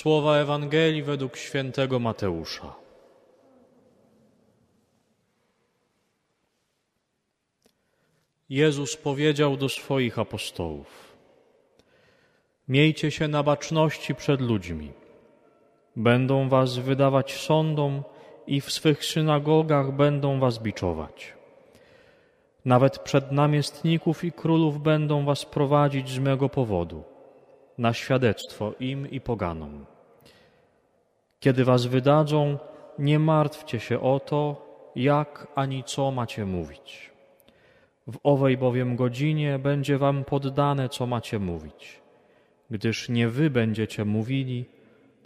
Słowa Ewangelii według świętego Mateusza. Jezus powiedział do swoich apostołów: Miejcie się na baczności przed ludźmi. Będą was wydawać sądom i w swych synagogach będą was biczować. Nawet przed namiestników i królów będą was prowadzić z mego powodu, na świadectwo im i poganom. Kiedy was wydadzą, nie martwcie się o to, jak ani co macie mówić. W owej bowiem godzinie będzie wam poddane, co macie mówić, gdyż nie wy będziecie mówili,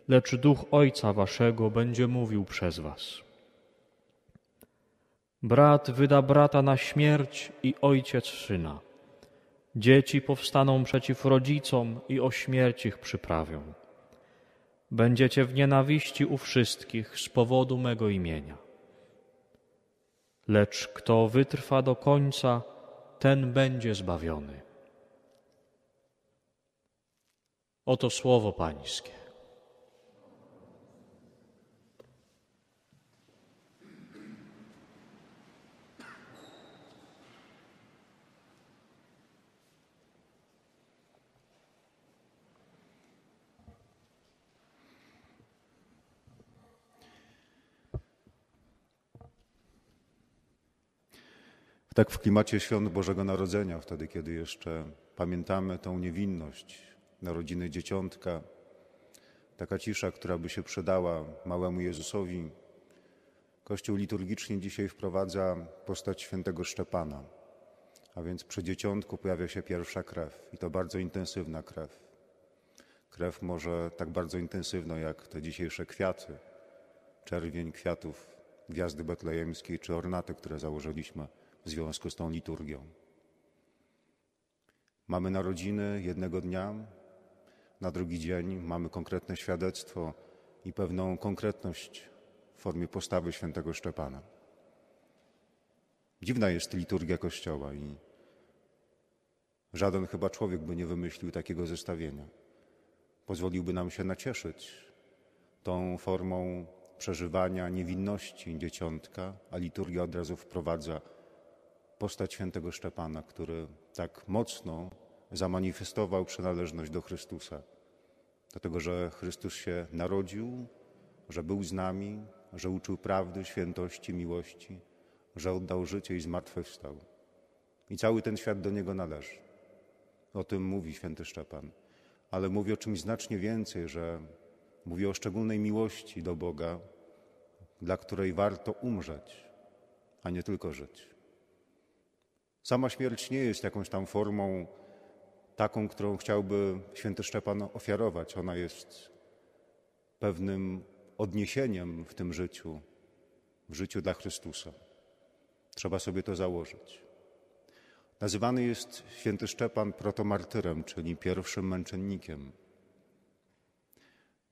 lecz duch Ojca Waszego będzie mówił przez Was. Brat wyda brata na śmierć i ojciec syna. Dzieci powstaną przeciw rodzicom i o śmierć ich przyprawią. Będziecie w nienawiści u wszystkich z powodu mego imienia. Lecz kto wytrwa do końca, ten będzie zbawiony. Oto słowo Pańskie. Tak w klimacie świąt Bożego Narodzenia, wtedy kiedy jeszcze pamiętamy tą niewinność narodziny dzieciątka, taka cisza, która by się przydała małemu Jezusowi. Kościół liturgicznie dzisiaj wprowadza postać świętego Szczepana, a więc przy dzieciątku pojawia się pierwsza krew i to bardzo intensywna krew. Krew może tak bardzo intensywna jak te dzisiejsze kwiaty, czerwień kwiatów gwiazdy betlejemskiej czy ornaty, które założyliśmy w związku z tą liturgią. Mamy narodziny jednego dnia, na drugi dzień mamy konkretne świadectwo i pewną konkretność w formie postawy świętego Szczepana. Dziwna jest liturgia Kościoła i żaden chyba człowiek by nie wymyślił takiego zestawienia. Pozwoliłby nam się nacieszyć tą formą przeżywania niewinności dzieciątka, a liturgia od razu wprowadza postać świętego Szczepana, który tak mocno zamanifestował przynależność do Chrystusa. Dlatego, że Chrystus się narodził, że był z nami, że uczył prawdy, świętości, miłości, że oddał życie i zmartwychwstał. I cały ten świat do Niego należy. O tym mówi święty Szczepan. Ale mówi o czymś znacznie więcej, że mówi o szczególnej miłości do Boga, dla której warto umrzeć, a nie tylko żyć. Sama śmierć nie jest jakąś tam formą taką, którą chciałby święty Szczepan ofiarować. Ona jest pewnym odniesieniem w tym życiu, w życiu dla Chrystusa. Trzeba sobie to założyć. Nazywany jest święty Szczepan protomartyrem, czyli pierwszym męczennikiem.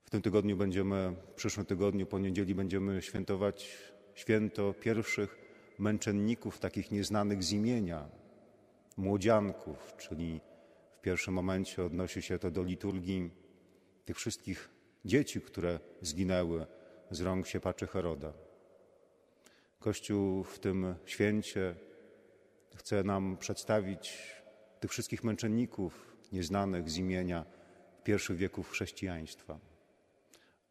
W tym tygodniu będziemy, w przyszłym tygodniu, po niedzieli, będziemy świętować święto pierwszych męczenników takich nieznanych z imienia, młodzianków, czyli w pierwszym momencie odnosi się to do liturgii tych wszystkich dzieci, które zginęły z rąk siepaczy Heroda. Kościół w tym święcie chce nam przedstawić tych wszystkich męczenników nieznanych z imienia pierwszych wieków chrześcijaństwa.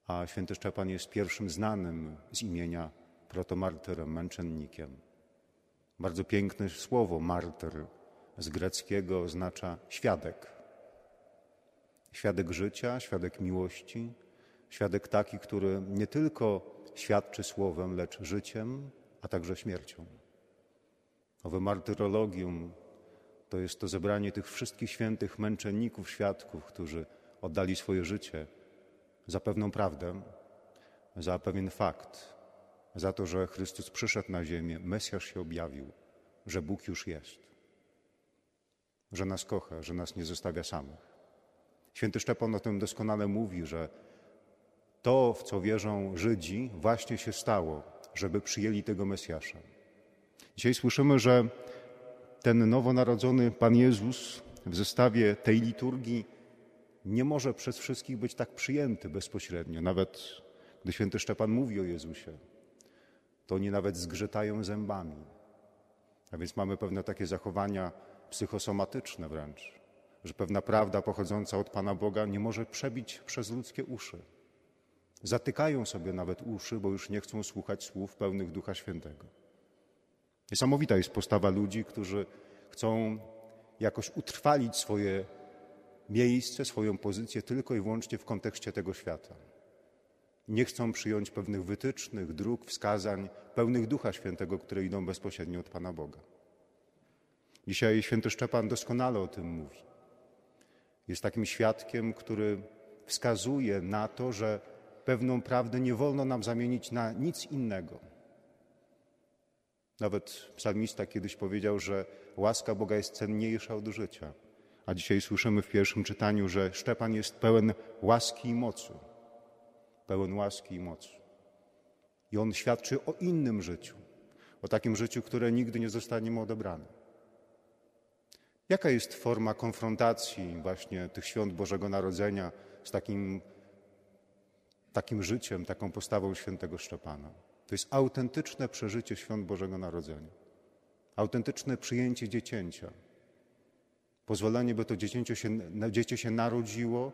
A święty Szczepan jest pierwszym znanym z imienia protomartyrem, męczennikiem. Bardzo piękne słowo martyr z greckiego oznacza świadek. Świadek życia, świadek miłości, świadek taki, który nie tylko świadczy słowem, lecz życiem, a także śmiercią. Owe martyrologium to jest to zebranie tych wszystkich świętych męczenników, świadków, którzy oddali swoje życie za pewną prawdę, za pewien fakt, za to, że Chrystus przyszedł na ziemię, Mesjasz się objawił, że Bóg już jest, że nas kocha, że nas nie zostawia samych. Święty Szczepan o tym doskonale mówi, że to, w co wierzą Żydzi, właśnie się stało, żeby przyjęli tego Mesjasza. Dzisiaj słyszymy, że ten nowonarodzony Pan Jezus w zestawie tej liturgii nie może przez wszystkich być tak przyjęty bezpośrednio. Nawet gdy święty Szczepan mówi o Jezusie, to oni nawet zgrzytają zębami. A więc mamy pewne takie zachowania psychosomatyczne wręcz, że pewna prawda pochodząca od Pana Boga nie może przebić przez ludzkie uszy. Zatykają sobie nawet uszy, bo już nie chcą słuchać słów pełnych Ducha Świętego. Niesamowita jest postawa ludzi, którzy chcą jakoś utrwalić swoje miejsce, swoją pozycję tylko i wyłącznie w kontekście tego świata. Nie chcą przyjąć pewnych wytycznych, dróg, wskazań pełnych Ducha Świętego, które idą bezpośrednio od Pana Boga. Dzisiaj święty Szczepan doskonale o tym mówi. Jest takim świadkiem, który wskazuje na to, że pewną prawdę nie wolno nam zamienić na nic innego. Nawet psalmista kiedyś powiedział, że łaska Boga jest cenniejsza od życia. A dzisiaj słyszymy w pierwszym czytaniu, że Szczepan jest pełen łaski i mocy. Pełen łaski i mocy. I on świadczy o innym życiu, o takim życiu, które nigdy nie zostanie mu odebrane. Jaka jest forma konfrontacji właśnie tych świąt Bożego Narodzenia z takim, takim życiem, taką postawą świętego Szczepana? To jest autentyczne przeżycie świąt Bożego Narodzenia, autentyczne przyjęcie dziecięcia, pozwolenie, by to dziecięcie się, dziecię się narodziło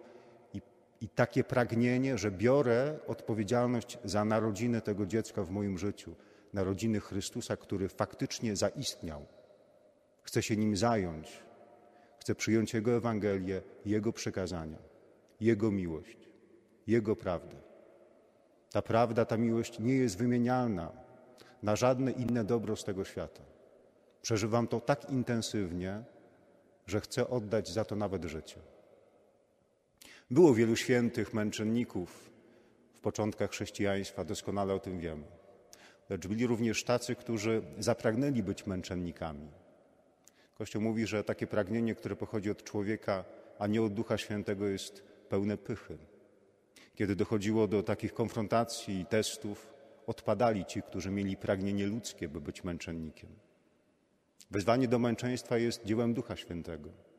i, takie pragnienie, że biorę odpowiedzialność za narodziny tego dziecka w moim życiu, narodziny Chrystusa, który faktycznie zaistniał. Chcę się nim zająć, chcę przyjąć Jego Ewangelię, Jego przekazania, Jego miłość, Jego prawdę. Ta prawda, ta miłość nie jest wymienialna na żadne inne dobro z tego świata. Przeżywam to tak intensywnie, że chcę oddać za to nawet życie. Było wielu świętych męczenników w początkach chrześcijaństwa, doskonale o tym wiemy. Lecz byli również tacy, którzy zapragnęli być męczennikami. Kościół mówi, że takie pragnienie, które pochodzi od człowieka, a nie od Ducha Świętego, jest pełne pychy. Kiedy dochodziło do takich konfrontacji i testów, odpadali ci, którzy mieli pragnienie ludzkie, by być męczennikiem. Wezwanie do męczeństwa jest dziełem Ducha Świętego.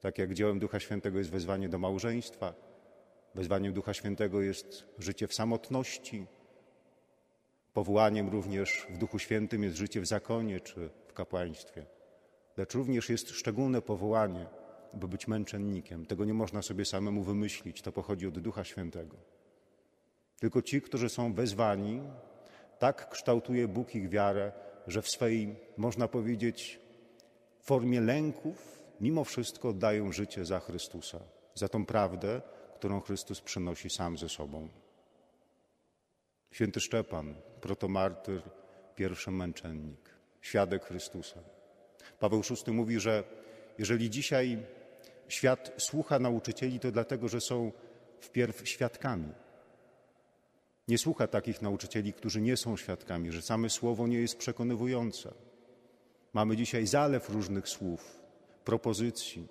Tak jak dziełem Ducha Świętego jest wezwanie do małżeństwa, wezwaniem Ducha Świętego jest życie w samotności, powołaniem również w Duchu Świętym jest życie w zakonie czy w kapłaństwie. Lecz również jest szczególne powołanie by być męczennikiem. Tego nie można sobie samemu wymyślić, to pochodzi od Ducha Świętego. Tylko ci, którzy są wezwani, tak kształtuje Bóg ich wiarę, że w swej, można powiedzieć, formie lęków, mimo wszystko oddają życie za Chrystusa, za tą prawdę, którą Chrystus przynosi sam ze sobą. Święty Szczepan, protomartyr, pierwszy męczennik, świadek Chrystusa. Paweł VI mówi, że jeżeli dzisiaj Świat słucha nauczycieli to dlatego, że są wpierw świadkami. Nie słucha takich nauczycieli, którzy nie są świadkami, że same słowo nie jest przekonywujące. Mamy dzisiaj zalew różnych słów, propozycji.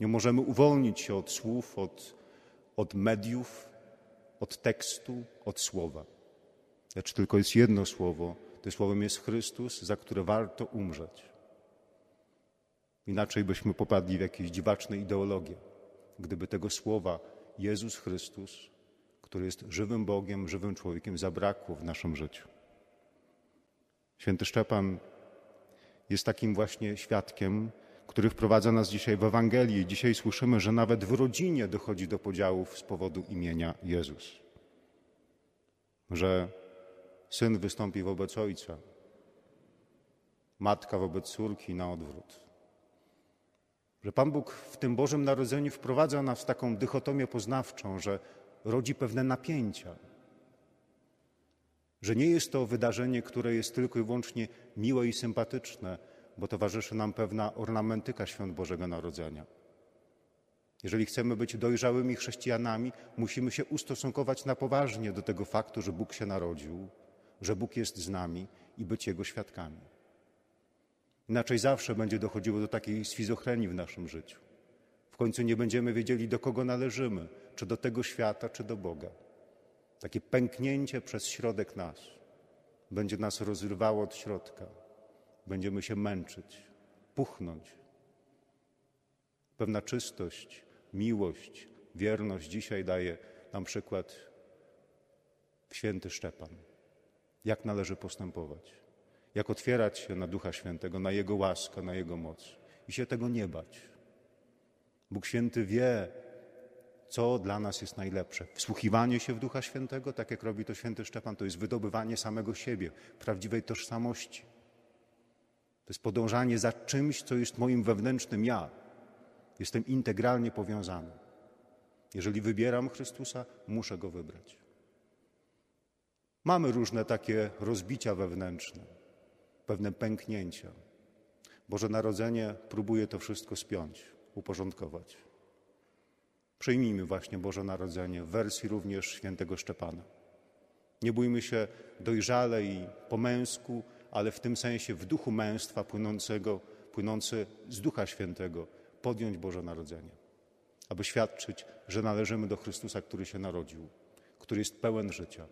Nie możemy uwolnić się od słów, od, od mediów, od tekstu, od słowa. Lecz tylko jest jedno słowo, to słowem jest Chrystus, za które warto umrzeć. Inaczej byśmy popadli w jakieś dziwaczne ideologie. Gdyby tego słowa Jezus Chrystus, który jest żywym Bogiem, żywym człowiekiem, zabrakło w naszym życiu. Święty Szczepan jest takim właśnie świadkiem, który wprowadza nas dzisiaj w Ewangelii. Dzisiaj słyszymy, że nawet w rodzinie dochodzi do podziałów z powodu imienia Jezus. Że syn wystąpi wobec ojca, matka wobec córki na odwrót. Że Pan Bóg w tym Bożym Narodzeniu wprowadza nas w taką dychotomię poznawczą, że rodzi pewne napięcia. Że nie jest to wydarzenie, które jest tylko i wyłącznie miłe i sympatyczne, bo towarzyszy nam pewna ornamentyka świąt Bożego Narodzenia. Jeżeli chcemy być dojrzałymi chrześcijanami, musimy się ustosunkować na poważnie do tego faktu, że Bóg się narodził, że Bóg jest z nami i być Jego świadkami. Inaczej zawsze będzie dochodziło do takiej schizofrenii w naszym życiu. W końcu nie będziemy wiedzieli, do kogo należymy, czy do tego świata, czy do Boga. Takie pęknięcie przez środek nas będzie nas rozrywało od środka. Będziemy się męczyć, puchnąć. Pewna czystość, miłość, wierność dzisiaj daje nam przykład święty Szczepan. Jak należy postępować, jak otwierać się na Ducha Świętego, na Jego łaskę, na Jego moc i się tego nie bać. Bóg Święty wie, co dla nas jest najlepsze. Wsłuchiwanie się w Ducha Świętego, tak jak robi to święty Szczepan, to jest wydobywanie samego siebie, prawdziwej tożsamości. To jest podążanie za czymś, co jest moim wewnętrznym ja. Jestem integralnie powiązany. Jeżeli wybieram Chrystusa, muszę go wybrać. Mamy różne takie rozbicia wewnętrzne, pewne pęknięcia. Boże Narodzenie próbuje to wszystko spiąć, uporządkować. Przyjmijmy właśnie Boże Narodzenie w wersji również świętego Szczepana. Nie bójmy się dojrzale i po męsku, ale w tym sensie w duchu męstwa płynącego, płynący z Ducha Świętego podjąć Boże Narodzenie, aby świadczyć, że należymy do Chrystusa, który się narodził, który jest pełen życia.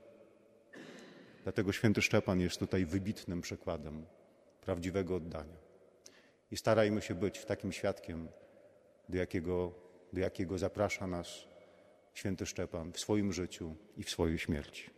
Dlatego święty Szczepan jest tutaj wybitnym przykładem prawdziwego oddania. I starajmy się być takim świadkiem, do jakiego, do jakiego zaprasza nas święty Szczepan w swoim życiu i w swojej śmierci.